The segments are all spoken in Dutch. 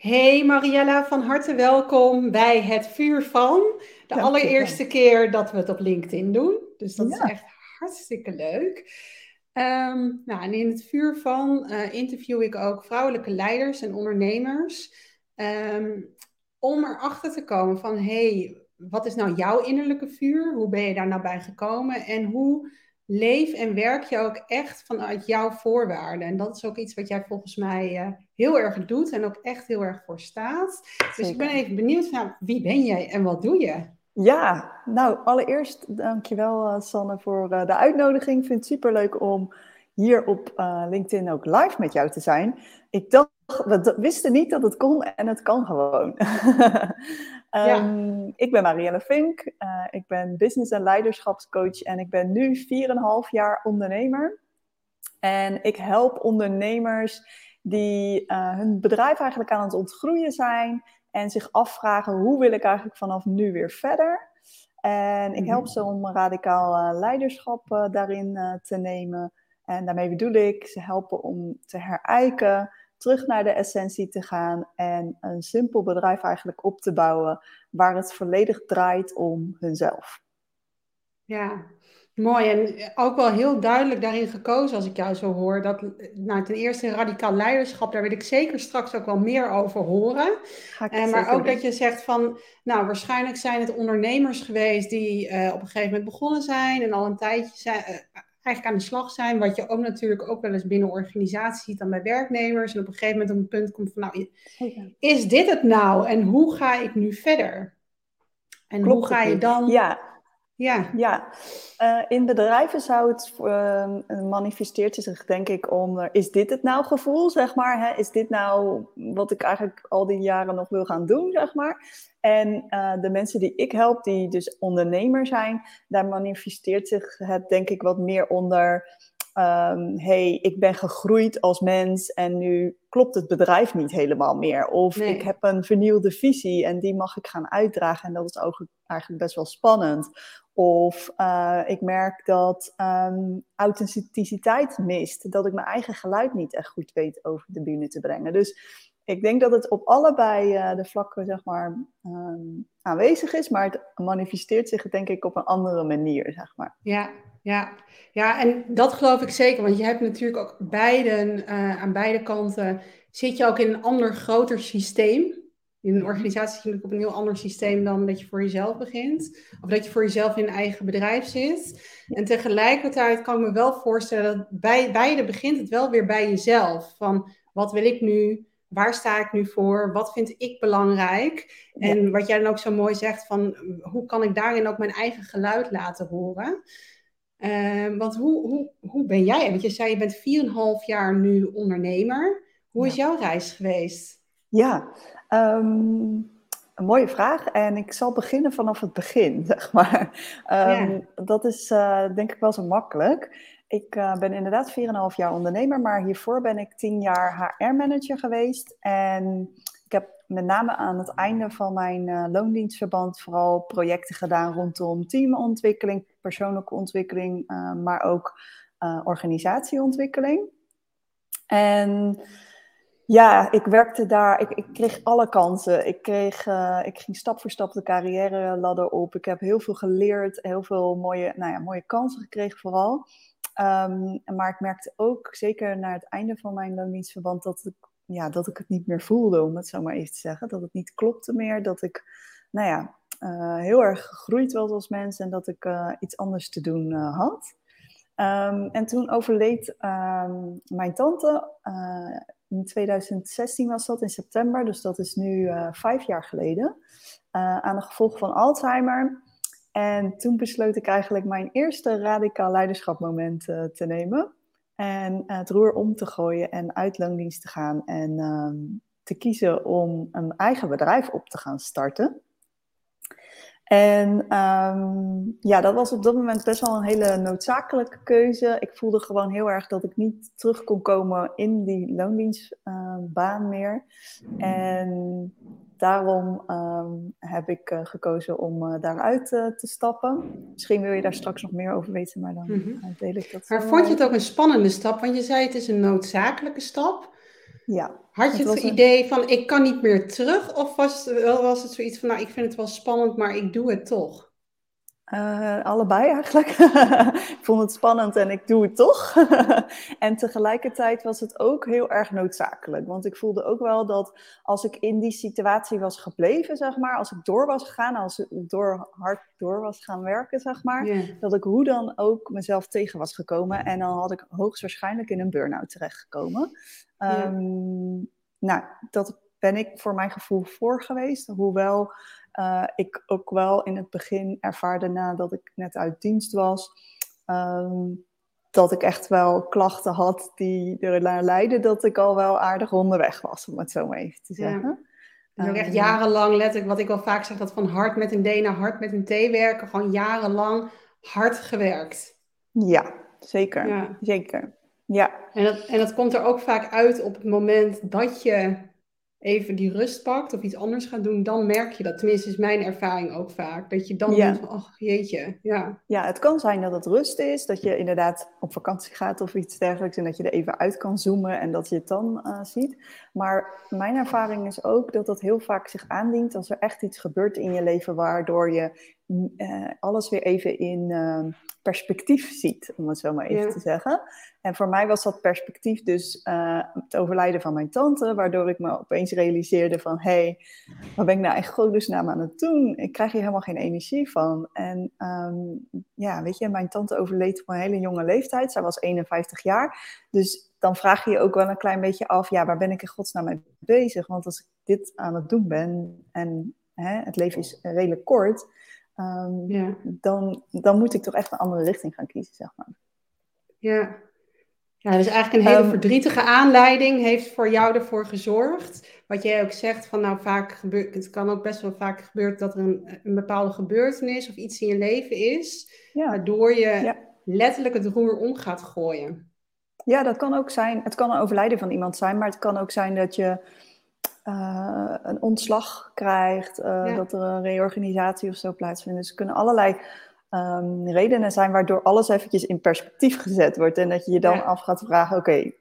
Hey Mariella, van harte welkom bij het Vuur van. De allereerste keer dat we het op LinkedIn doen. Dus dat is echt hartstikke leuk. Ehm, nou, en in het Vuur van uh, interview ik ook vrouwelijke leiders en ondernemers. Um, om erachter te komen van, hey, wat is nou jouw innerlijke vuur? Hoe ben je daar nou bij gekomen? En hoe leef en werk je ook echt vanuit jouw voorwaarden. En dat is ook iets wat jij volgens mij uh, heel erg doet en ook echt heel erg voor staat. Dus ik ben even benieuwd, nou, wie ben jij en wat doe je? Ja, nou allereerst dankjewel uh, Sanne voor uh, de uitnodiging. Ik vind het superleuk om hier op LinkedIn ook live met jou te zijn. Ik dacht, we wisten niet dat het kon en het kan gewoon. Um, Ik ben Marielle Vink, uh, ik ben business- en leiderschapscoach en ik ben nu 4,5 jaar ondernemer. En ik help ondernemers die uh, hun bedrijf eigenlijk aan het ontgroeien zijn en zich afvragen hoe wil ik eigenlijk vanaf nu weer verder. En ik help mhm. ze om radicaal uh, leiderschap daarin te nemen. En daarmee bedoel ik ze helpen om te herijken terug naar de essentie te gaan en een simpel bedrijf eigenlijk op te bouwen waar het volledig draait om hunzelf. Ja, mooi. En ook wel heel duidelijk daarin gekozen als ik jou zo hoor. Dat, nou, ten eerste radicaal leiderschap, daar wil ik zeker straks ook wel meer over horen. En, eh, maar ook dat je zegt van, nou, waarschijnlijk zijn het ondernemers geweest die uh, op een gegeven moment begonnen zijn en al een tijdje zijn, uh, eigenlijk aan de slag zijn. Wat je ook natuurlijk ook wel eens binnen organisaties ziet dan bij werknemers. En op een gegeven moment op een punt komt van, nou, is dit het nou? En hoe ga ik nu verder? En hoe ga je dan... Ja, ja. ja. Uh, in bedrijven zou het uh, manifesteert zich denk ik om, is dit het nou gevoel, zeg maar? Hè? Is dit nou wat ik eigenlijk al die jaren nog wil gaan doen, zeg maar? En uh, de mensen die ik help, die dus ondernemer zijn, daar manifesteert zich het denk ik wat meer onder, um, hey, ik ben gegroeid als mens en nu klopt het bedrijf niet helemaal meer. Of ik heb een vernieuwde visie en die mag ik gaan uitdragen en dat is ook eigenlijk best wel spannend. Of uh, ik merk dat um, authenticiteit mist. Dat ik mijn eigen geluid niet echt goed weet over de bühne te brengen. Dus ik denk dat het op allebei uh, de vlakken zeg maar, um, aanwezig is. Maar het manifesteert zich denk ik op een andere manier. Zeg maar. Ja, ja. ja, en dat geloof ik zeker. Want je hebt natuurlijk ook beiden, uh, aan beide kanten... zit je ook in een ander, groter systeem in een organisatie zit je op een heel ander systeem dan dat je voor jezelf begint. Of dat je voor jezelf in een eigen bedrijf zit. En tegelijkertijd kan ik me wel voorstellen dat bij beide begint het wel weer bij jezelf. Van wat wil ik nu? Waar sta ik nu voor? Wat vind ik belangrijk? En wat jij dan ook zo mooi zegt van hoe kan ik daarin ook mijn eigen geluid laten horen? Uh, want hoe, hoe, hoe ben jij? Want je zei je bent 4,5 jaar nu ondernemer. Hoe is jouw reis geweest? Ja, Um, een mooie vraag. En ik zal beginnen vanaf het begin, zeg maar. Um, Dat is uh, denk ik wel zo makkelijk. Ik uh, ben inderdaad 4,5 jaar ondernemer, maar hiervoor ben ik 10 jaar HR-manager geweest. En ik heb met name aan het einde van mijn uh, loondienstverband vooral projecten gedaan rondom teamontwikkeling, persoonlijke ontwikkeling, maar ook organisatieontwikkeling. En ja, ik werkte daar. Ik, ik kreeg alle kansen. Ik, kreeg, ik ging stap voor stap de carrière ladder op. Ik heb heel veel geleerd, heel veel mooie, nou ja, mooie kansen gekregen vooral. Um, maar ik merkte ook, zeker naar het einde van mijn loondienstverband, dat ik, ja, dat ik het niet meer voelde, om het zo maar even te zeggen. Dat het niet klopte meer, dat ik, nou ja, uh, heel erg gegroeid was als mens en dat ik uh, iets anders te doen had. Um, en toen overleed um, mijn tante in 2016 was dat, in september, dus dat is nu vijf jaar geleden, aan de gevolgen van Alzheimer. En toen besloot ik eigenlijk mijn eerste radicaal leiderschapmoment uh, te nemen. En het roer om te gooien en uit loondienst te gaan en um, te kiezen om een eigen bedrijf op te gaan starten. En um, ja, dat was op dat moment best wel een hele noodzakelijke keuze. Ik voelde gewoon heel erg dat ik niet terug kon komen in die loondienstbaan uh, meer. En daarom um, heb ik uh, gekozen om uh, daaruit uh, te stappen. Misschien wil je daar straks nog meer over weten, maar dan mm -hmm. deel ik dat. Maar vond je het ook een spannende stap? Want je zei het is een noodzakelijke stap. Ja. Had je het, idee van ik kan niet meer terug? Of was het, was het zoiets van nou ik vind het wel spannend, maar ik doe het toch? Uh, allebei eigenlijk. ik vond het spannend en ik doe het toch. en tegelijkertijd was het ook heel erg noodzakelijk. Want ik voelde ook wel dat als ik in die situatie was gebleven, zeg maar, als ik door was gegaan, als ik door, hard door was gaan werken, zeg maar, dat ik hoe dan ook mezelf tegen was gekomen. En dan had ik hoogstwaarschijnlijk in een burn-out terechtgekomen. Um, nou, dat ben ik voor mijn gevoel voor geweest. Hoewel uh, ik ook wel in het begin ervaarde nadat ik net uit dienst was, um, dat ik echt wel klachten had die ernaar leidden dat ik al wel aardig onderweg was, om het zo maar even te zeggen. Ja. Dus ook echt ehm, jarenlang, letterlijk, wat ik wel vaak zeg, dat van hard met een D naar hard met een T werken, gewoon jarenlang hard gewerkt. Ja, zeker. Ja. Zeker. Ja. En dat, en dat komt er ook vaak uit op het moment dat je even die rust pakt of iets anders gaat doen, dan merk je dat. Tenminste, is mijn ervaring ook vaak. Dat je dan denkt van, oh jeetje, ja. Ja, het kan zijn dat het rust is, dat je inderdaad op vakantie gaat of iets dergelijks en dat je er even uit kan zoomen en dat je het dan uh, ziet. Maar mijn ervaring is ook dat dat heel vaak zich aandient als er echt iets gebeurt in je leven waardoor je uh, alles weer even in uh, perspectief ziet, om het zo maar even te zeggen. En voor mij was dat perspectief dus uh, het overlijden van mijn tante, waardoor ik me opeens realiseerde van, hé, hey, wat ben ik nou echt godesnaam aan het doen? Ik krijg hier helemaal geen energie van. En um, ja, weet je, mijn tante overleed op een hele jonge leeftijd. Zij was 51 jaar. Dus dan vraag je je ook wel een klein beetje af, ja, waar ben ik in godsnaam mee bezig? Want als ik dit aan het doen ben en hè, het leven is redelijk kort, um, ja. dan, dan moet ik toch echt een andere richting gaan kiezen, zeg maar. Ja, ja, dus eigenlijk een hele ehm, verdrietige aanleiding heeft voor jou ervoor gezorgd. Wat jij ook zegt, van nou vaak gebeurt, het kan ook best wel vaak gebeuren dat er een, een bepaalde gebeurtenis of iets in je leven is, waardoor je letterlijk het roer om gaat gooien. Ja, dat kan ook zijn. Het kan een overlijden van iemand zijn, maar het kan ook zijn dat je uh, een ontslag krijgt, uh, dat er een reorganisatie of zo plaatsvindt. Dus er kunnen allerlei um, redenen zijn waardoor alles eventjes in perspectief gezet wordt. En dat je je dan af gaat vragen, oké,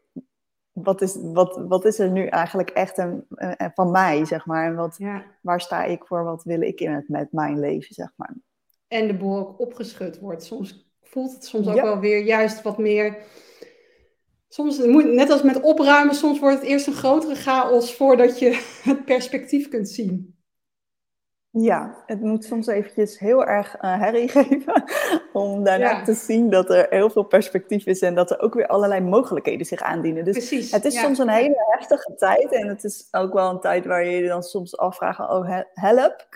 wat, is, wat, wat is er nu eigenlijk echt een, een van mij, zeg maar? En wat, waar sta ik voor? Wat wil ik in het met mijn leven, zeg maar? En de boel ook opgeschud wordt. Soms voelt het soms ook wel weer juist wat meer... Soms, net als met opruimen, soms wordt het eerst een grotere chaos voordat je het perspectief kunt zien. Ja, het moet soms eventjes heel erg uh, herrie geven om daarna te zien dat er heel veel perspectief is en dat er ook weer allerlei mogelijkheden zich aandienen. Dus Precies, het is soms een hele heftige tijd en het is ook wel een tijd waar je je dan soms afvraagt, oh help,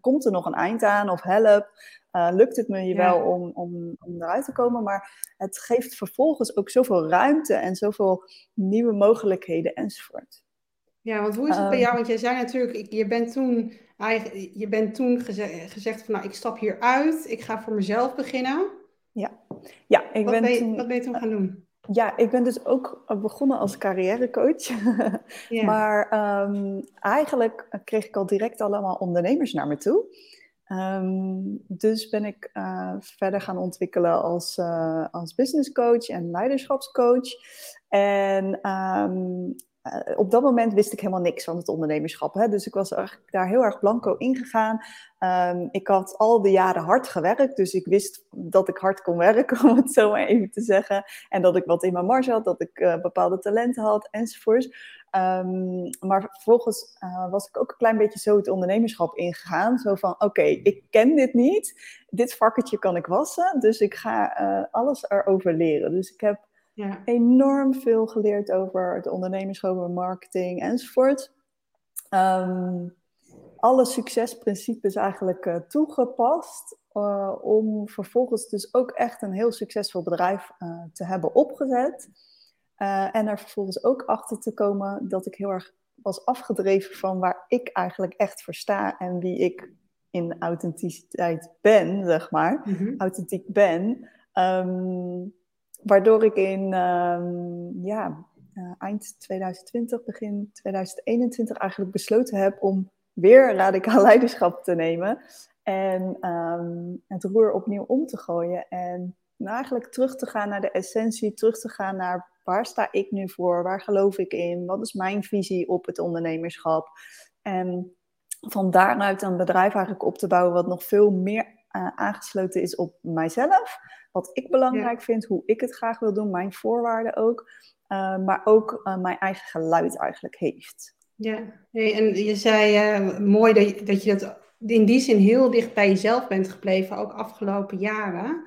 komt er nog een eind aan of help, uh, lukt het me je wel om, om, om eruit te komen, maar het geeft vervolgens ook zoveel ruimte en zoveel nieuwe mogelijkheden enzovoort. Ja, want hoe is het bij ehm. jou? Want jij zei natuurlijk, je bent toen, je bent toen gezegd van nou, ik stap hier uit, ik ga voor mezelf beginnen. Ja, ja ik wat ben, toen, Wat ben je toen gaan doen? Ja, ik ben dus ook begonnen als carrièrecoach. Maar um, eigenlijk kreeg ik al direct allemaal ondernemers naar me toe. Um, dus ben ik uh, verder gaan ontwikkelen als, uh, als business coach en leiderschapscoach. En um, uh, op dat moment wist ik helemaal niks van het ondernemerschap. Hè? Dus ik was daar heel erg blanco ingegaan. Um, ik had al de jaren hard gewerkt, dus ik wist dat ik hard kon werken, om het zo maar even te zeggen. En dat ik wat in mijn marge had, dat ik uh, bepaalde talenten had enzovoorts. Um, maar vervolgens uh, was ik ook een klein beetje zo het ondernemerschap ingegaan. Zo van, oké, ik ken dit niet. Dit vakketje kan ik wassen, dus ik ga alles erover leren. Dus ik heb ja. enorm veel geleerd over het ondernemerschap, marketing enzovoort. Um, alle succesprincipes eigenlijk uh, toegepast. Uh, om vervolgens dus ook echt een heel succesvol bedrijf uh, te hebben opgezet. en er vervolgens ook achter te komen dat ik heel erg was afgedreven van waar ik eigenlijk echt voor sta en wie ik in authenticiteit ben, zeg maar. Mm -hmm. Authentiek ben. Um, Waardoor ik in um, ja, uh, eind 2020, begin 2021 eigenlijk besloten heb om weer radicaal leiderschap te nemen. En um, het roer opnieuw om te gooien. En eigenlijk terug te gaan naar de essentie, terug te gaan naar waar sta ik nu voor? Waar geloof ik in? Wat is mijn visie op het ondernemerschap? En van daaruit een bedrijf eigenlijk op te bouwen wat nog veel meer uh, aangesloten is op mijzelf. Wat ik belangrijk vind, hoe ik het graag wil doen, mijn voorwaarden ook. Uh, maar ook uh, mijn eigen geluid eigenlijk heeft. Ja, en je zei mooi dat je, dat je dat in die zin heel dicht bij jezelf bent gebleven, ook afgelopen jaren.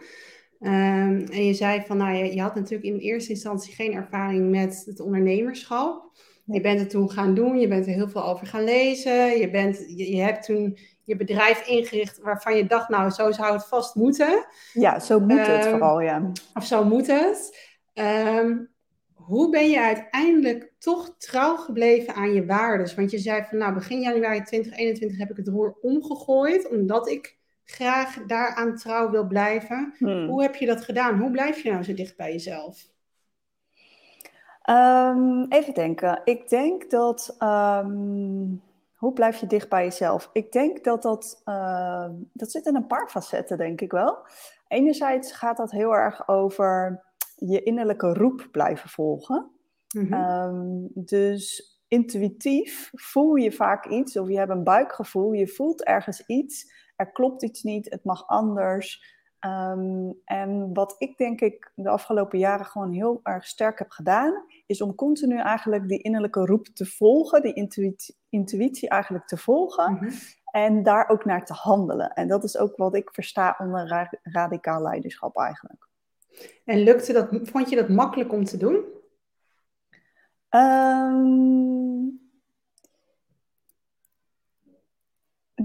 Um, en je zei van, nou, je, je, had natuurlijk in eerste instantie geen ervaring met het ondernemerschap. Je bent het toen gaan doen, je bent er heel veel over gaan lezen. Je, bent, je, je hebt toen je bedrijf ingericht waarvan je dacht, nou, zo zou het vast moeten. Ja, zo moet het um, vooral, ja. Of zo moet het. Um, hoe ben je uiteindelijk toch trouw gebleven aan je waarden? Want je zei van, nou, begin januari 2021 heb ik het roer omgegooid, omdat ik graag daaraan trouw wil blijven. Hmm. Hoe heb je dat gedaan? Hoe blijf je nou zo dicht bij jezelf? Um, even denken. Ik denk dat. Um, hoe blijf je dicht bij jezelf? Ik denk dat dat. Uh, dat zit in een paar facetten, denk ik wel. Enerzijds gaat dat heel erg over je innerlijke roep blijven volgen. Mm -hmm. um, dus intuïtief voel je vaak iets, of je hebt een buikgevoel, je voelt ergens iets, er klopt iets niet, het mag anders. Um, en wat ik denk ik de afgelopen jaren gewoon heel erg sterk heb gedaan, is om continu eigenlijk die innerlijke roep te volgen, die intuïtie, intuïtie eigenlijk te volgen. Mm -hmm. En daar ook naar te handelen. En dat is ook wat ik versta onder ra radicaal leiderschap eigenlijk. En lukte dat, vond je dat makkelijk om te doen? Um,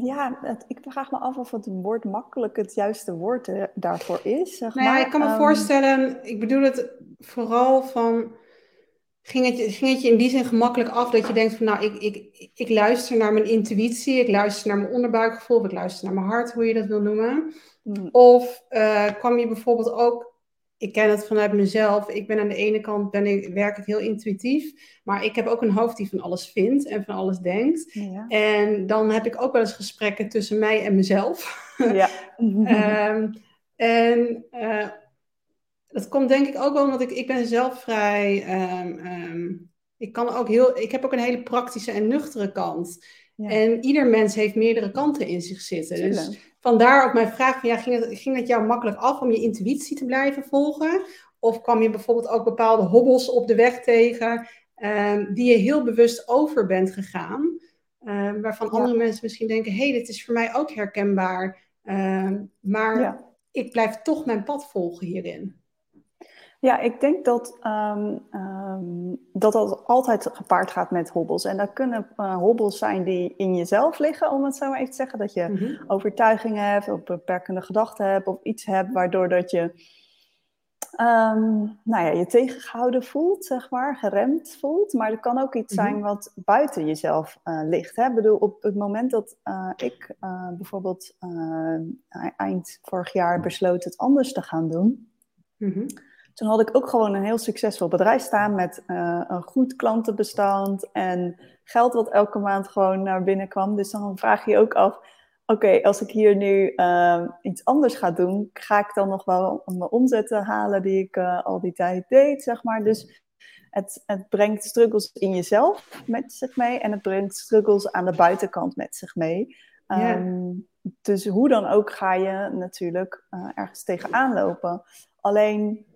ja, het, ik vraag me af of het woord makkelijk het juiste woord er, daarvoor is. Zeg nou ja, maar. ik kan me um, voorstellen, ik bedoel het vooral van. Ging het, ging het je in die zin gemakkelijk af dat je denkt van nou, ik, ik, ik luister naar mijn intuïtie, ik luister naar mijn onderbuikgevoel, ik luister naar mijn hart, hoe je dat wil noemen. Hmm. Of uh, kwam je bijvoorbeeld ook ik ken het vanuit mezelf. Ik ben aan de ene kant ben ik, werk ik heel intuïtief, maar ik heb ook een hoofd die van alles vindt en van alles denkt. Ja. En dan heb ik ook wel eens gesprekken tussen mij en mezelf. Ja. um, en uh, dat komt denk ik ook wel omdat ik, ik ben zelf vrij. Um, um, ik kan ook heel, ik heb ook een hele praktische en nuchtere kant. Ja. En ieder mens heeft meerdere kanten in zich zitten. Tuurlijk. Dus vandaar ook mijn vraag: van, ja, ging, het, ging het jou makkelijk af om je intuïtie te blijven volgen? Of kwam je bijvoorbeeld ook bepaalde hobbels op de weg tegen um, die je heel bewust over bent gegaan? Um, waarvan ja. andere mensen misschien denken: hé, hey, dit is voor mij ook herkenbaar. Um, maar ja. ik blijf toch mijn pad volgen hierin. Ja, ik denk dat, um, um, dat dat altijd gepaard gaat met hobbels. En dat kunnen uh, hobbels zijn die in jezelf liggen, om het zo maar even te zeggen. Dat je mm-hmm. overtuigingen hebt, of beperkende gedachten hebt, of iets hebt waardoor dat je um, nou ja, je tegengehouden voelt, zeg maar, geremd voelt. Maar het kan ook iets mm-hmm. zijn wat buiten jezelf uh, ligt. Hè? Ik bedoel, op het moment dat uh, ik bijvoorbeeld eind vorig jaar besloot het anders te gaan doen... Mm-hmm toen had ik ook gewoon een heel succesvol bedrijf staan met uh, een goed klantenbestand en geld wat elke maand gewoon naar binnen kwam. Dus dan vraag je je ook af, oké, okay, als ik hier nu uh, iets anders ga doen, ga ik dan nog wel mijn omzetten halen die ik uh, al die tijd deed, zeg maar. Dus het, het brengt struggles in jezelf met zich mee en het brengt struggles aan de buitenkant met zich mee. Yeah. Um, dus hoe dan ook ga je natuurlijk uh, ergens tegenaan lopen. Alleen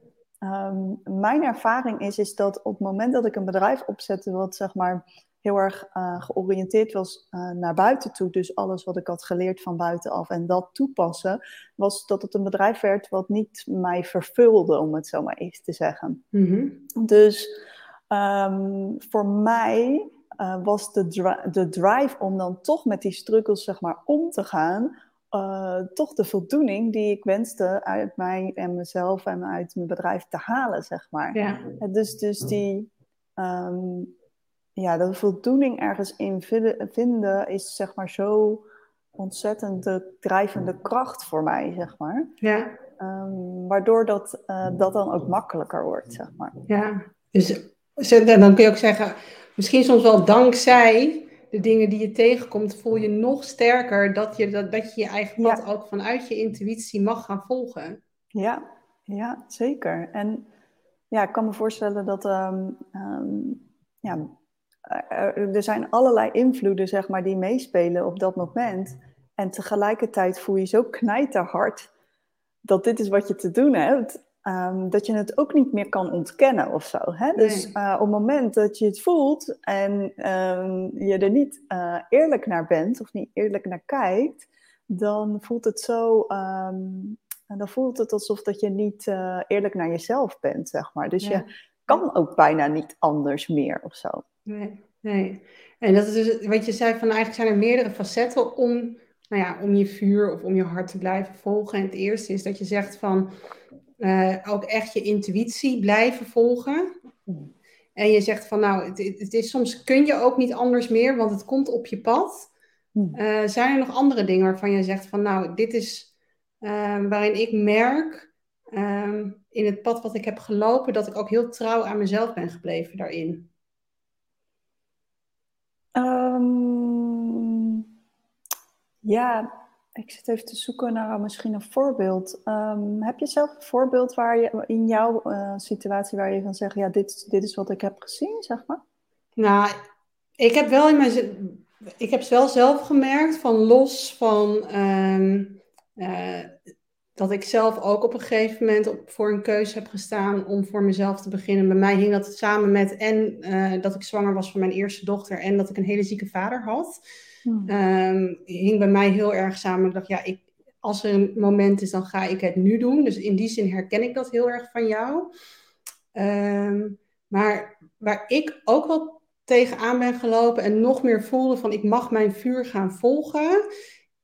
Um, mijn ervaring is, is dat op het moment dat ik een bedrijf opzette, wat zeg maar heel erg uh, georiënteerd was uh, naar buiten toe, dus alles wat ik had geleerd van buitenaf en dat toepassen, was dat het een bedrijf werd wat niet mij vervulde, om het zo maar even te zeggen. Mm-hmm. Dus um, voor mij uh, was de, dri- de drive om dan toch met die struggles zeg maar om te gaan, uh, toch de voldoening die ik wenste uit mij en mezelf en uit mijn bedrijf te halen, zeg maar. Ja. Dus, dus die, um, ja, de voldoening ergens in vinden is zeg maar zo ontzettend de drijvende kracht voor mij, zeg maar. Ja. Um, waardoor dat, uh, dat dan ook makkelijker wordt, zeg maar. Ja, dus dan kun je ook zeggen, misschien soms wel dankzij de dingen die je tegenkomt, voel je nog sterker dat je, dat, dat je je eigen pad ja. ook vanuit je intuïtie mag gaan volgen. Ja, ja zeker. En ja, ik kan me voorstellen dat ehm, ehm, ja, er zijn allerlei invloeden zeg maar, die meespelen op dat moment. En tegelijkertijd voel je zo knijterhard dat dit is wat je te doen hebt. Um, dat je het ook niet meer kan ontkennen of zo. Hè? Dus uh, op het moment dat je het voelt en je er niet uh, eerlijk naar bent of niet eerlijk naar kijkt, dan voelt het zo en dan voelt het alsof dat je niet uh, eerlijk naar jezelf bent, zeg maar. Dus je kan ook bijna niet anders meer of zo. Nee, nee. En dat is dus wat je zei, van eigenlijk zijn er meerdere facetten om, nou ja, om je vuur of om je hart te blijven volgen. En het eerste is dat je zegt van uh, ook echt je intuïtie blijven volgen. En je zegt van nou, het, het, is, soms kun je ook niet anders meer, want het komt op je pad. Uh, zijn er nog andere dingen waarvan je zegt van nou, dit is Ehm, waarin ik merk ehm, in het pad wat ik heb gelopen, dat ik ook heel trouw aan mezelf ben gebleven daarin. Ehm, ja, ik zit even te zoeken naar misschien een voorbeeld. heb je zelf een voorbeeld waar je in jouw uh, situatie waar je van zegt, ja, dit, dit is wat ik heb gezien, zeg maar? Nou, ik heb wel in mijn ik heb wel zelf gemerkt van los van uh, dat ik zelf ook op een gegeven moment op, voor een keuze heb gestaan om voor mezelf te beginnen. Bij mij hing dat samen met en uh, dat ik zwanger was van mijn eerste dochter en dat ik een hele zieke vader had. Hmm. Um, hing bij mij heel erg samen. Ik dacht, ja, ik, als er een moment is, dan ga ik het nu doen. Dus in die zin herken ik dat heel erg van jou. Um, maar waar ik ook wel tegenaan ben gelopen en nog meer voelde van ik mag mijn vuur gaan volgen,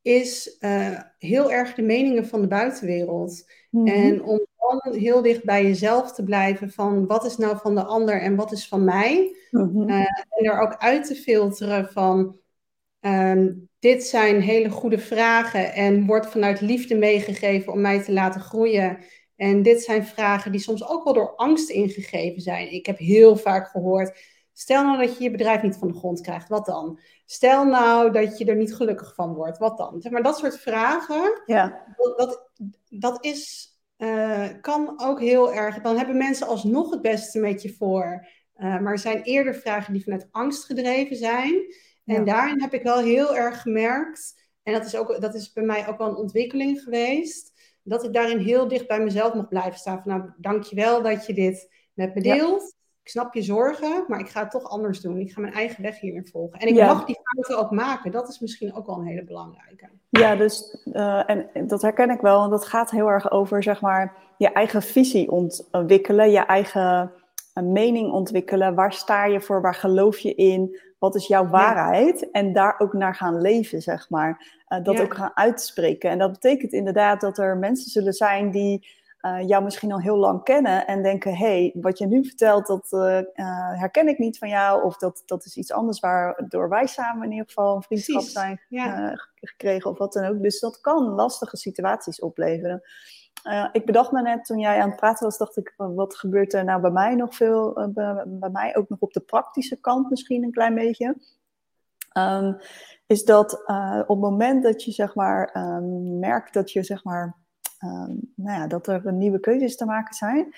is uh, heel erg de meningen van de buitenwereld. Mhm. En om dan heel dicht bij jezelf te blijven van wat is nou van de ander en wat is van mij. Mm en er ook uit te filteren van um, dit zijn hele goede vragen en wordt vanuit liefde meegegeven om mij te laten groeien. En dit zijn vragen die soms ook wel door angst ingegeven zijn. Ik heb heel vaak gehoord, stel nou dat je je bedrijf niet van de grond krijgt, wat dan? Stel nou dat je er niet gelukkig van wordt, wat dan? Maar dat soort vragen, ja. dat, dat, is, uh, kan ook heel erg. Dan hebben mensen alsnog het beste met je voor. Uh, maar er zijn eerder vragen die vanuit angst gedreven zijn. En daarin heb ik wel heel erg gemerkt, en dat is, ook, dat is bij mij ook wel een ontwikkeling geweest, dat ik daarin heel dicht bij mezelf mag blijven staan. Van nou, dankjewel dat je dit met me deelt ik snap je zorgen, maar ik ga het toch anders doen. Ik ga mijn eigen weg hierin volgen. En ik mag die fouten ook maken. Dat is misschien ook wel een hele belangrijke. Ja, dus uh, en dat herken ik wel. En dat gaat heel erg over, zeg maar, je eigen visie ontwikkelen, je eigen uh, mening ontwikkelen. Waar sta je voor? Waar geloof je in? Wat is jouw waarheid? En daar ook naar gaan leven, zeg maar. Uh, dat ook gaan uitspreken. En dat betekent inderdaad dat er mensen zullen zijn die uh, jou misschien al heel lang kennen en denken: hé, hey, wat je nu vertelt, dat uh, herken ik niet van jou. Of dat, dat is iets anders waardoor wij samen in ieder geval een vriendschap zijn gekregen of wat dan ook. Dus dat kan lastige situaties opleveren. Ik bedacht me net toen jij aan het praten was, dacht ik: wat gebeurt er nou bij mij nog veel? Bij, bij, mij ook nog op de praktische kant misschien een klein beetje. Um, is dat op het moment dat je zeg maar um, merkt dat je zeg maar Ehm, nou ja, dat er nieuwe keuzes te maken zijn,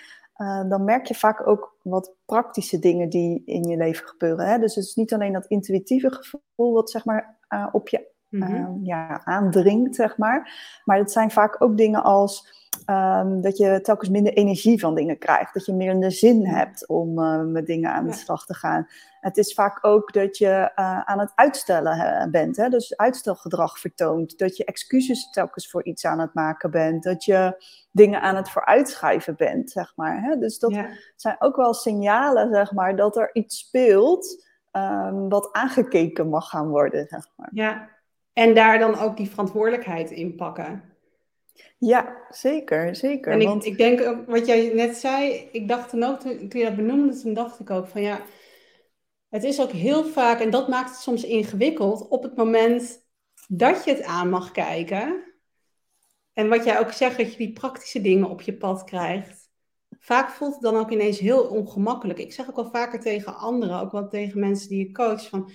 dan merk je vaak ook wat praktische dingen die in je leven gebeuren. Hè? Dus het is niet alleen dat intuïtieve gevoel wat zeg maar uh, op je mm ja, aandringt, zeg maar. Maar het zijn vaak ook dingen als um, dat je telkens minder energie van dingen krijgt. Dat je meer de zin hebt om uh, met dingen aan de slag te gaan. Het is vaak ook dat je uh, aan het uitstellen bent. Hè? Dus uitstelgedrag vertoont. Dat je excuses telkens voor iets aan het maken bent. Dat je dingen aan het vooruitschuiven bent, zeg maar. Hè? Dus dat zijn ook wel signalen, zeg maar, dat er iets speelt... Um, wat aangekeken mag gaan worden, zeg maar. Ja, en daar dan ook die verantwoordelijkheid in pakken. Ja, zeker, zeker. En ik, want... ik denk ook, wat jij net zei, ik dacht toen ook, toen, je dat benoemde, toen dacht ik ook van ja, het is ook heel vaak, en dat maakt het soms ingewikkeld, op het moment dat je het aan mag kijken. En wat jij ook zegt, dat je die praktische dingen op je pad krijgt. Vaak voelt het dan ook ineens heel ongemakkelijk. Ik zeg ook al vaker tegen anderen, ook wel tegen mensen die je coach, van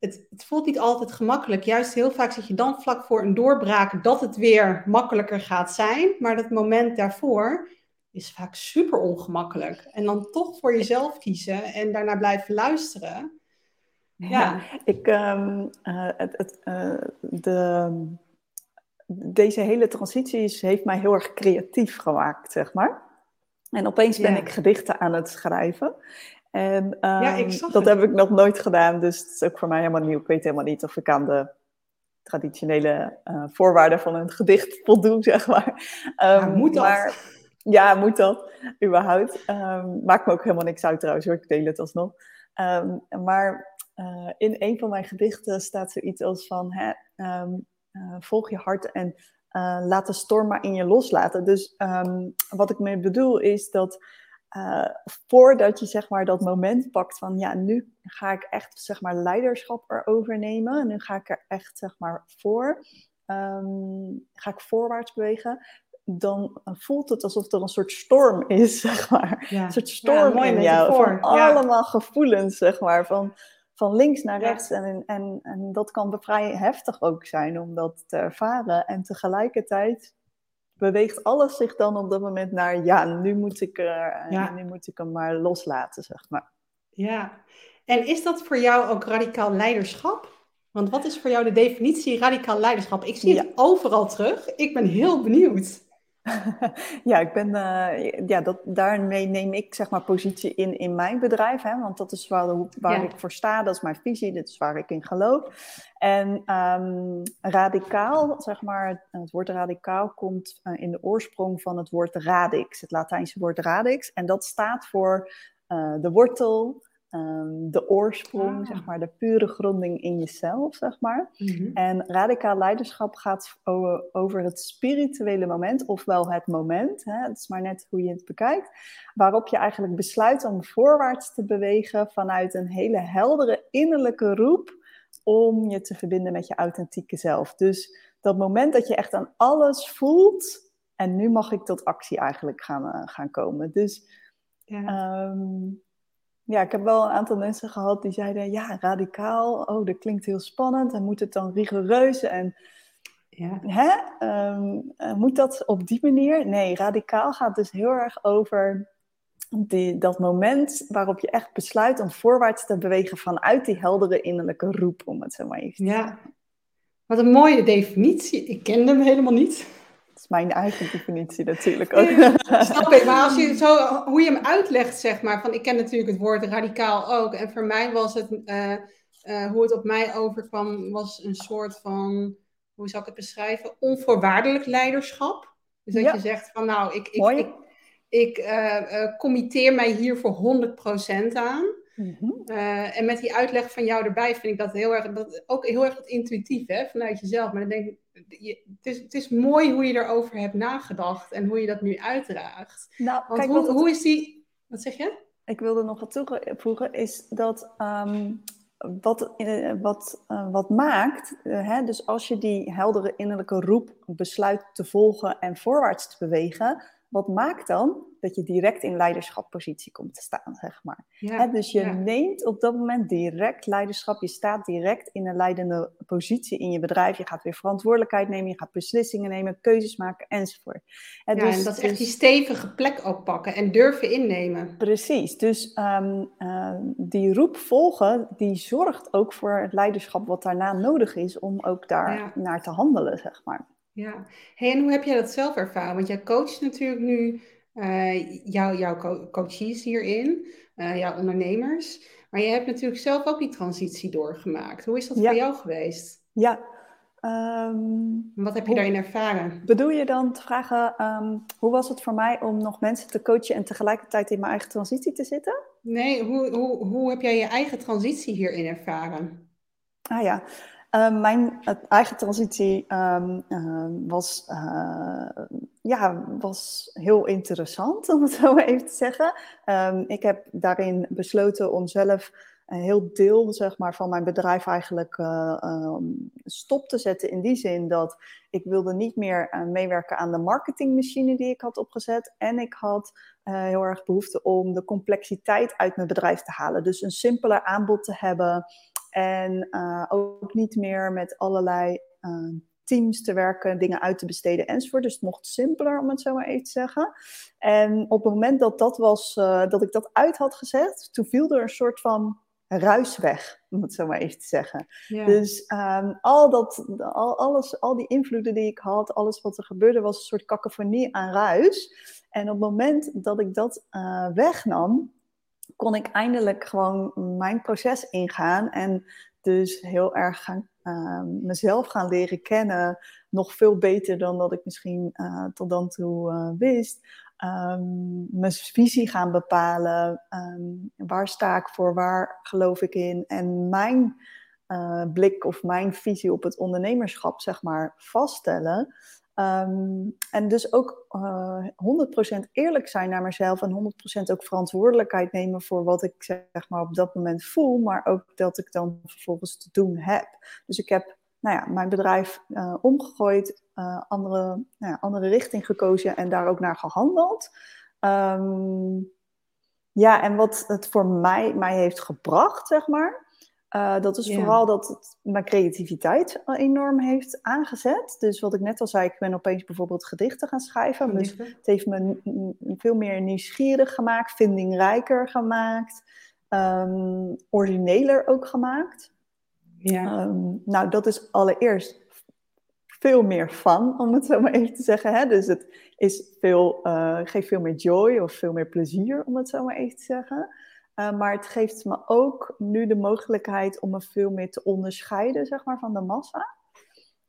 het, het, voelt niet altijd gemakkelijk. Juist heel vaak zit je dan vlak voor een doorbraak dat het weer makkelijker gaat zijn. Maar dat moment daarvoor is vaak super ongemakkelijk. En dan toch voor jezelf kiezen en daarna blijven luisteren. Ja, ik, um, het, het, uh, de, deze hele transitie heeft mij heel erg creatief gemaakt, zeg maar. En opeens ben ik gedichten aan het schrijven. En ja, um, dat heb ik nog nooit gedaan, dus het is ook voor mij helemaal nieuw. Ik weet helemaal niet of ik aan de traditionele uh, voorwaarden van een gedicht voldoe, zeg maar. Um, ja, moet dat? Maar, ja, moet dat, überhaupt. Um, maakt me ook helemaal niks uit trouwens, hoor. ik deel het alsnog. Maar uh, in een van mijn gedichten staat zoiets als van... Hè, uh, volg je hart en laat de storm maar in je loslaten. Dus wat ik mee bedoel is dat... Uh, voordat je zeg maar dat moment pakt van ja, nu ga ik echt zeg maar leiderschap erover nemen. En nu ga ik er echt zeg maar voor. Um, ga ik voorwaarts bewegen. Dan voelt het alsof er een soort storm is, zeg maar. Ja. Een soort storm ja, in jou. Van allemaal gevoelens, zeg maar. Van, van links naar rechts. En, en, en dat kan vrij heftig ook zijn om dat te ervaren. En tegelijkertijd beweegt alles zich dan op dat moment naar, ja, nu moet ik, uh, nu moet ik hem maar loslaten, zeg maar. Ja, en is dat voor jou ook radicaal leiderschap? Want wat is voor jou de definitie radicaal leiderschap? Ik zie het overal terug. Ik ben heel benieuwd. ja, ik ben, uh, ja dat, daarmee neem ik zeg maar positie in in mijn bedrijf. Hè, want dat is waar, waar ik voor sta, dat is mijn visie, dit is waar ik in geloof. En um, radicaal, zeg maar, het woord radicaal komt uh, in de oorsprong van het woord radix, het Latijnse woord radix. En dat staat voor uh, de wortel, um, de oorsprong, ah. zeg maar, de pure gronding in jezelf, zeg maar. Mm-hmm. En radicaal leiderschap gaat over, over, het spirituele moment, ofwel het moment, hè, het is maar net hoe je het bekijkt, waarop je eigenlijk besluit om voorwaarts te bewegen vanuit een hele heldere innerlijke roep om je te verbinden met je authentieke zelf. Dus dat moment dat je echt aan alles voelt en nu mag ik tot actie eigenlijk gaan, uh, gaan komen. Dus ja. Um, ja, ik heb wel een aantal mensen gehad die zeiden, ja, radicaal, oh, dat klinkt heel spannend. En moet het dan rigoureus en ja. hè? Um, moet dat op die manier? Nee, radicaal gaat dus heel erg over die, dat moment waarop je echt besluit om voorwaarts te bewegen vanuit die heldere innerlijke roep, om het zo maar even te Ja, wat een mooie definitie. Ik kende hem helemaal niet mijn eigen definitie natuurlijk ook. snap ik, maar als je zo, hoe je hem uitlegt, zeg maar, van ik ken natuurlijk het woord radicaal ook. En voor mij was het, uh, uh, hoe het op mij overkwam, was een soort van, hoe zou ik het beschrijven, onvoorwaardelijk leiderschap. Dus dat je zegt van nou, ik, ik, ik, ik uh, committeer mij hier voor 100% aan. Mm en met die uitleg van jou erbij vind ik dat heel erg, dat ook heel erg intuïtief hè, vanuit jezelf. Maar dan denk ik, je, het, is, het is mooi hoe je erover hebt nagedacht en hoe je dat nu uitdraagt. Nou, Want kijk, hoe, hoe is die. Wat zeg je? Ik wilde nog wat toevoegen, is dat um, wat, uh, wat, uh, wat maakt, uh, hè, dus als je die heldere innerlijke roep besluit te volgen en voorwaarts te bewegen, wat maakt dan dat je direct in leiderschappositie komt te staan, zeg maar. dus je neemt op dat moment direct leiderschap. Je staat direct in een leidende positie in je bedrijf. Je gaat weer verantwoordelijkheid nemen, je gaat beslissingen nemen, keuzes maken enzovoort. ja, dus, en dat is echt die stevige plek ook pakken en durven innemen. Precies. Dus um, uh, die roep volgen, die zorgt ook voor het leiderschap wat daarna nodig is om ook daar naar te handelen, zeg maar. Ja, hey, en hoe heb jij dat zelf ervaren? Want jij coacht natuurlijk nu uh, jou, jouw co coaches hierin, uh, jouw ondernemers. Maar je hebt natuurlijk zelf ook die transitie doorgemaakt. Hoe is dat voor jou geweest? Ja. Um, Wat heb je daarin ervaren? Bedoel je dan te vragen, um, hoe was het voor mij om nog mensen te coachen en tegelijkertijd in mijn eigen transitie te zitten? Nee, hoe, hoe, hoe heb jij je eigen transitie hierin ervaren? Ah ja, uh, mijn eigen transitie um, uh, was, uh, ja, was heel interessant, om het zo even te zeggen. Um, ik heb daarin besloten om zelf een heel deel zeg maar, van mijn bedrijf eigenlijk um, stop te zetten. In die zin dat ik wilde niet meer meewerken aan de marketingmachine die ik had opgezet. En ik had heel erg behoefte om de complexiteit uit mijn bedrijf te halen. Dus een simpeler aanbod te hebben. En uh, ook niet meer met allerlei uh, teams te werken, dingen uit te besteden enzovoort. Dus het mocht simpeler, om het zo maar even te zeggen. En op het moment dat, dat, was, uh, dat ik dat uit had gezet, toen viel er een soort van ruis weg, om het zo maar even te zeggen. Dus um, al, dat, al, alles, al die invloeden die ik had, alles wat er gebeurde, was een soort cacophonie aan ruis. En op het moment dat ik dat uh, wegnam, kon ik eindelijk gewoon mijn proces ingaan en dus heel erg uh, mezelf gaan leren kennen. Nog veel beter dan dat ik misschien uh, tot dan toe uh, wist. Um, mijn visie gaan bepalen. Um, waar sta ik voor? Waar geloof ik in? En mijn uh, blik of mijn visie op het ondernemerschap, zeg maar, vaststellen. Um, en dus ook uh, eh, 100% eerlijk zijn naar mezelf en 100% ook verantwoordelijkheid nemen voor wat ik zeg maar op dat moment voel, maar ook dat ik dan vervolgens te doen heb. Dus ik heb nou ja, mijn bedrijf uh, omgegooid, uh, andere, nou ja, andere richting gekozen en daar ook naar gehandeld. Um, ja, en wat het voor mij, mij heeft gebracht, zeg maar, uh, dat is vooral dat het mijn creativiteit enorm heeft aangezet. Dus wat ik net al zei, ik ben opeens bijvoorbeeld gedichten gaan schrijven. Dus het heeft me veel meer nieuwsgierig gemaakt, vindingrijker gemaakt, um, origineler ook gemaakt. Ja. Um, nou, dat is allereerst veel meer fun, om het zo maar even te zeggen. Hè? Dus het is veel, uh, geeft veel meer joy of veel meer plezier, om het zo maar even te zeggen. Uh, maar het geeft me ook nu de mogelijkheid om me veel meer te onderscheiden, zeg maar, van de massa.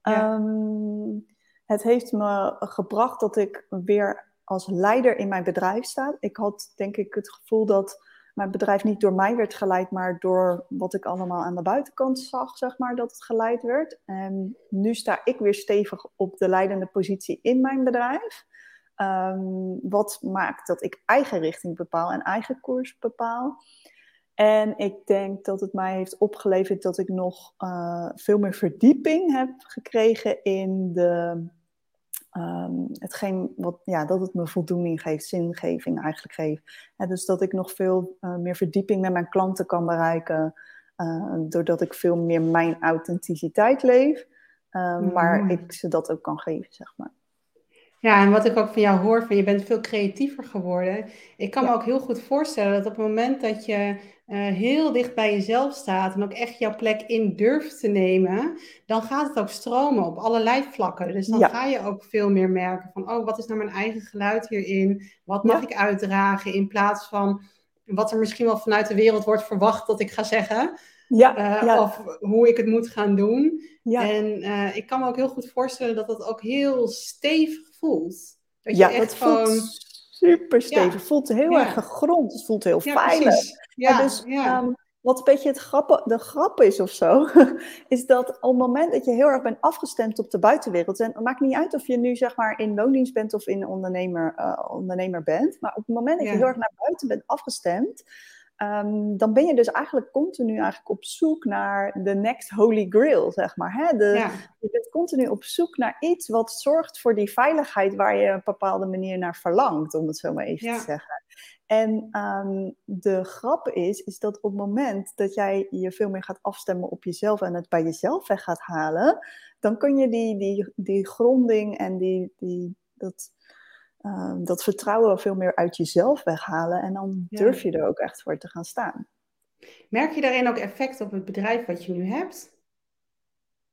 Ja. Um, het heeft me gebracht dat ik weer als leider in mijn bedrijf sta. Ik had denk ik het gevoel dat mijn bedrijf niet door mij werd geleid, maar door wat ik allemaal aan de buitenkant zag, zeg maar, dat het geleid werd. En nu sta ik weer stevig op de leidende positie in mijn bedrijf. Um, wat maakt dat ik eigen richting bepaal en eigen koers bepaal. En ik denk dat het mij heeft opgeleverd dat ik nog uh, veel meer verdieping heb gekregen in de Um, hetgeen wat, ja, dat het me voldoening geeft, zingeving eigenlijk geeft. dus dat ik nog veel uh, meer verdieping met mijn klanten kan bereiken, uh, doordat ik veel meer mijn authenticiteit leef, uh, mm. maar ik ze dat ook kan geven, zeg maar. Ja, en wat ik ook van jou hoor, van je bent veel creatiever geworden. Ik kan ja. me ook heel goed voorstellen dat op het moment dat je uh, heel dicht bij jezelf staat en ook echt jouw plek in durft te nemen, dan gaat het ook stromen op allerlei vlakken. Dus dan ja. ga je ook veel meer merken van, oh, wat is nou mijn eigen geluid hierin? Wat mag ja. ik uitdragen? In plaats van wat er misschien wel vanuit de wereld wordt verwacht dat ik ga zeggen. Ja, uh, Of hoe ik het moet gaan doen. En uh, ik kan me ook heel goed voorstellen dat dat ook heel stevig voelt. Dat je echt dat gewoon... voelt super stevig. Het voelt heel erg gegrond. Het voelt heel veilig. Ja, dus um, wat een beetje het grappen, de grap is of zo, is dat op het moment dat je heel erg bent afgestemd op de buitenwereld, en het maakt niet uit of je nu zeg maar in loondienst bent of in ondernemer, uh, ondernemer bent, maar op het moment dat je heel erg naar buiten bent afgestemd, Um, dan ben je dus eigenlijk continu eigenlijk op zoek naar de next holy grail, zeg maar. Hè? De, ja. Je bent continu op zoek naar iets wat zorgt voor die veiligheid waar je op een bepaalde manier naar verlangt, om het zo maar even ja. te zeggen. En um, de grap is, is dat op het moment dat jij je veel meer gaat afstemmen op jezelf en het bij jezelf weg gaat halen, dan kun je die, die, die gronding en die, die, dat, uh, dat vertrouwen veel meer uit jezelf weghalen. En dan ja. durf je er ook echt voor te gaan staan. Merk je daarin ook effect op het bedrijf wat je nu hebt?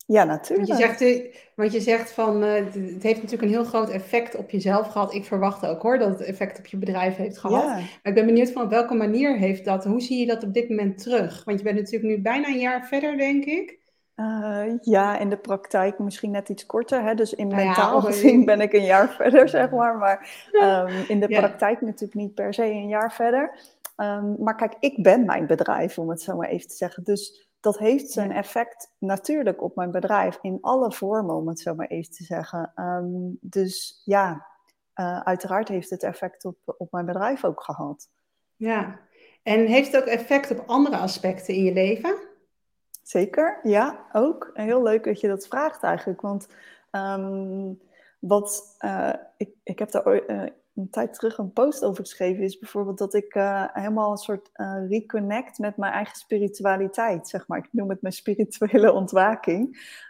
Ja, natuurlijk. Want je zegt, want je zegt van, uh, het heeft natuurlijk een heel groot effect op jezelf gehad. Ik verwacht ook hoor, dat het effect op je bedrijf heeft gehad. Ja. Maar ik ben benieuwd van op welke manier heeft dat, hoe zie je dat op dit moment terug? Want je bent natuurlijk nu bijna een jaar verder, denk ik. Uh, ja, in de praktijk misschien net iets korter. Hè? Dus in nou mentaal ja, gezien ben ik een jaar verder, zeg maar. Maar um, in de ja. praktijk natuurlijk niet per se een jaar verder. Um, maar kijk, ik ben mijn bedrijf, om het zo maar even te zeggen. Dus dat heeft zijn effect natuurlijk op mijn bedrijf in alle vormen, om het zo maar even te zeggen. Um, dus ja, uh, uiteraard heeft het effect op, op mijn bedrijf ook gehad. Ja, en heeft het ook effect op andere aspecten in je leven? Zeker, ja, ook. Heel leuk dat je dat vraagt eigenlijk, want um, wat, uh, ik, ik heb daar uh, een tijd terug een post over geschreven, is bijvoorbeeld dat ik uh, helemaal een soort reconnect met mijn eigen spiritualiteit, zeg maar. Ik noem het mijn spirituele ontwaking.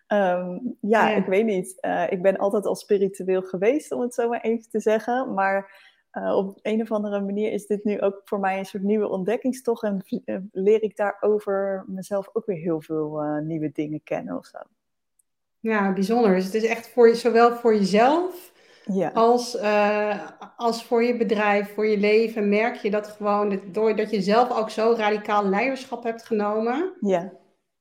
Um, ja, ja, ik weet niet. Ik ben altijd al spiritueel geweest, om het zo maar even te zeggen. Maar op een of andere manier is dit nu ook voor mij een soort nieuwe ontdekkingstocht. En leer ik daarover mezelf ook weer heel veel nieuwe dingen kennen of zo. Ja, bijzonder. Dus het is echt voor, zowel voor jezelf ja. als, als voor je bedrijf, voor je leven. Merk je dat gewoon, doordat je zelf ook zo radicaal leiderschap hebt genomen. Ja.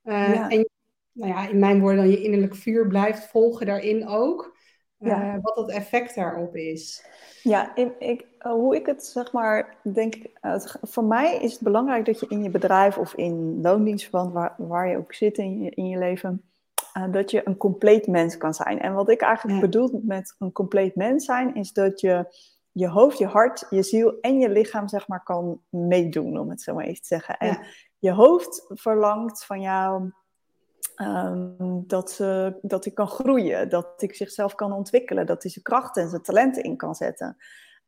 Ja. En nou ja, in mijn woorden dan je innerlijk vuur blijft volgen daarin ook. Uh, ja. Wat het effect daarop is. Ja, ik, ik, hoe ik het zeg maar denk, het, voor mij is het belangrijk dat je in je bedrijf of in loondienstverband, waar, waar je ook zit in je, in je leven, uh, dat je een compleet mens kan zijn. En wat ik eigenlijk bedoel met een compleet mens zijn, is dat je je hoofd, je hart, je ziel en je lichaam zeg maar kan meedoen, om het zo maar even te zeggen. En je hoofd verlangt van jou um, dat, uh, dat hij kan groeien, dat ik zichzelf kan ontwikkelen, dat hij zijn krachten en zijn talenten in kan zetten.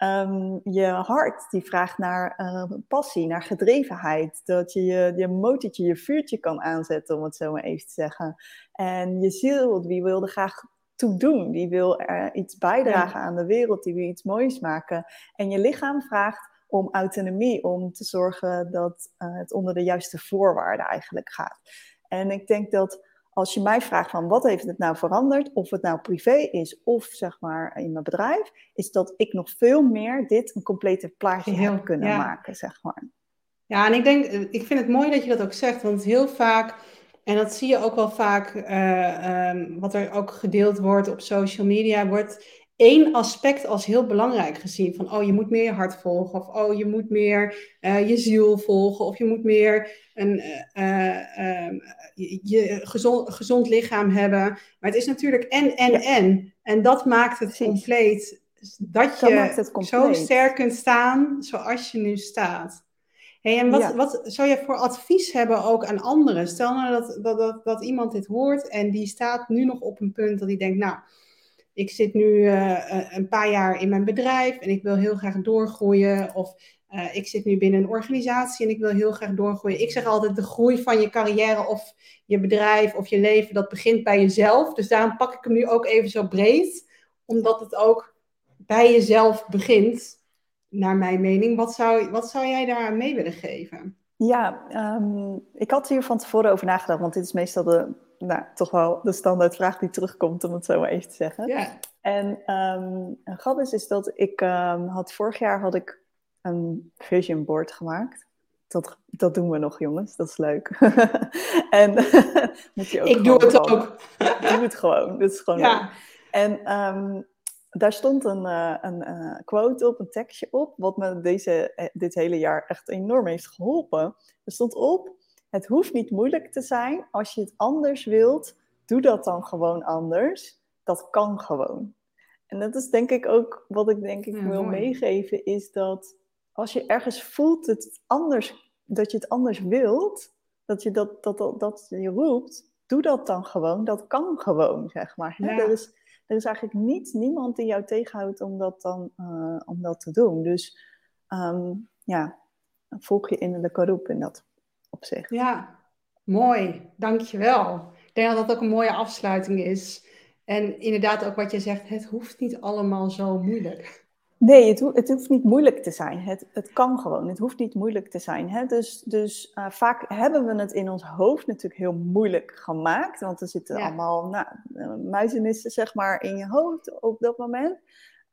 Um, je hart die vraagt naar uh, passie, naar gedrevenheid. Dat je je, je motortje, je vuurtje kan aanzetten, om het zo maar even te zeggen. En je ziel, die wil er graag toe doen. Die wil er iets bijdragen aan de wereld, die wil iets moois maken. En je lichaam vraagt om autonomie, om te zorgen dat uh, het onder de juiste voorwaarden eigenlijk gaat. En ik denk dat als je mij vraagt van wat heeft het nou veranderd, of het nou privé is of zeg maar in mijn bedrijf, is dat ik nog veel meer dit een complete plaatje heb kunnen maken, zeg maar. Ja, en ik denk, ik vind het mooi dat je dat ook zegt, want heel vaak, en dat zie je ook wel vaak, uh, um, wat er ook gedeeld wordt op social media, wordt één aspect als heel belangrijk gezien. Van, oh, je moet meer je hart volgen. Of, oh, je moet meer uh, je ziel volgen. Of je moet meer een uh, uh, je gezond, gezond lichaam hebben. Maar het is natuurlijk en, en, en. En dat maakt het compleet. Dat je zo sterk kunt staan zoals je nu staat. Hey, en wat, wat zou je voor advies hebben ook aan anderen? Stel nou dat, dat, dat, dat iemand dit hoort en die staat nu nog op een punt dat hij denkt, nou, ik zit nu uh, een paar jaar in mijn bedrijf en ik wil heel graag doorgroeien. Of uh, ik zit nu binnen een organisatie en ik wil heel graag doorgroeien. Ik zeg altijd, de groei van je carrière of je bedrijf of je leven, dat begint bij jezelf. Dus daarom pak ik hem nu ook even zo breed, omdat het ook bij jezelf begint, naar mijn mening. Wat zou, wat zou jij daar mee willen geven? Ja, um, ik had hier van tevoren over nagedacht, want dit is meestal de nou, toch wel de standaardvraag die terugkomt, om het zo maar even te zeggen. Ja. En um, grappig is, is dat ik um, had vorig jaar had ik een vision board gemaakt. Dat, dat doen we nog, jongens. Dat is leuk. en moet je ook ik doe het ook. doe het gewoon. Dat is gewoon ja. leuk. En um, daar stond een, uh, een uh, quote op, een tekstje op, wat me deze, eh, dit hele jaar echt enorm heeft geholpen. Er stond op, het hoeft niet moeilijk te zijn. Als je het anders wilt, doe dat dan gewoon anders. Dat kan gewoon. En dat is denk ik ook wat ik denk ik wil meegeven, is dat als je ergens voelt het anders, dat je het anders wilt, dat je dat, dat, dat, dat je roept, doe dat dan gewoon. Dat kan gewoon, zeg maar. Er, is, er is eigenlijk niet, niemand die jou tegenhoudt om dat dan uh, om dat te doen. Dus um, ja, volg je innerlijke roep in dat opzicht. Ja, mooi. Dankjewel. Ik denk dat dat ook een mooie afsluiting is. En inderdaad ook wat je zegt, het hoeft niet allemaal zo moeilijk. Nee, het, het hoeft niet moeilijk te zijn. Het, het kan gewoon. Het hoeft niet moeilijk te zijn. Hè? Dus, dus uh, vaak hebben we het in ons hoofd natuurlijk heel moeilijk gemaakt. Want er zitten allemaal nou, uh, muizenissen zeg maar, in je hoofd op dat moment.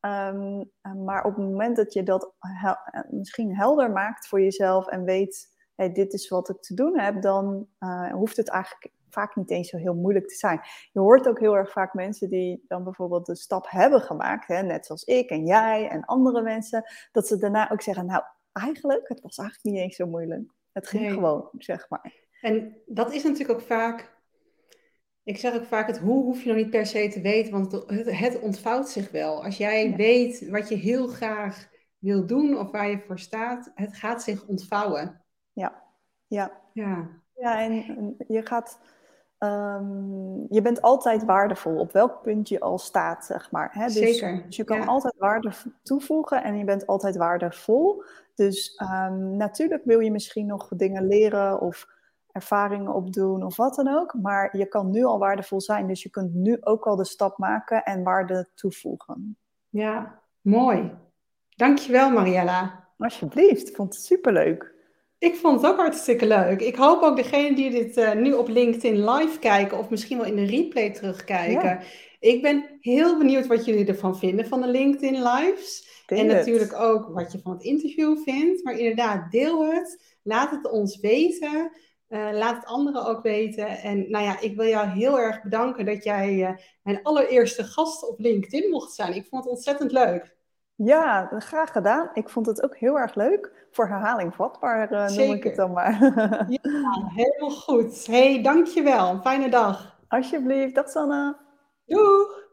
Um, maar op het moment dat je dat hel misschien helder maakt voor jezelf en weet hey, dit is wat ik te doen heb, dan uh, hoeft het eigenlijk vaak niet eens zo heel moeilijk te zijn. Je hoort ook heel erg vaak mensen die dan bijvoorbeeld de stap hebben gemaakt, hè, net zoals ik en jij en andere mensen, dat ze daarna ook zeggen, nou eigenlijk, het was eigenlijk niet eens zo moeilijk. Het ging gewoon, zeg maar. En dat is natuurlijk ook vaak, ik zeg ook vaak, het hoe hoef je nog niet per se te weten, want het, het ontvouwt zich wel. Als jij weet wat je heel graag wil doen of waar je voor staat, het gaat zich ontvouwen. Ja, ja. Ja, ja en je gaat ehm, je bent altijd waardevol, op welk punt je al staat, zeg maar. Hè? Dus, Zeker. Dus je kan ja. altijd waarde toevoegen en je bent altijd waardevol. Dus ehm, natuurlijk wil je misschien nog dingen leren of ervaringen opdoen of wat dan ook. Maar je kan nu al waardevol zijn. Dus je kunt nu ook al de stap maken en waarde toevoegen. Ja, mooi. Dankjewel Mariella. Alsjeblieft, ik vond het superleuk. Ik vond het ook hartstikke leuk. Ik hoop ook degene die dit uh, nu op LinkedIn live kijken of misschien wel in de replay terugkijken. Ja. Ik ben heel benieuwd wat jullie ervan vinden van de LinkedIn lives. Deel en het. natuurlijk ook wat je van het interview vindt. Maar inderdaad, deel het. Laat het ons weten. Uh, laat het anderen ook weten. En nou ja, ik wil jou heel erg bedanken dat jij uh, mijn allereerste gast op LinkedIn mocht zijn. Ik vond het ontzettend leuk. Ja, graag gedaan. Ik vond het ook heel erg leuk. Voor herhaling vatbaar uh, noem ik het dan maar. ja, helemaal goed. hey, dankjewel. Fijne dag. Alsjeblieft. Dag Sanne. Doei.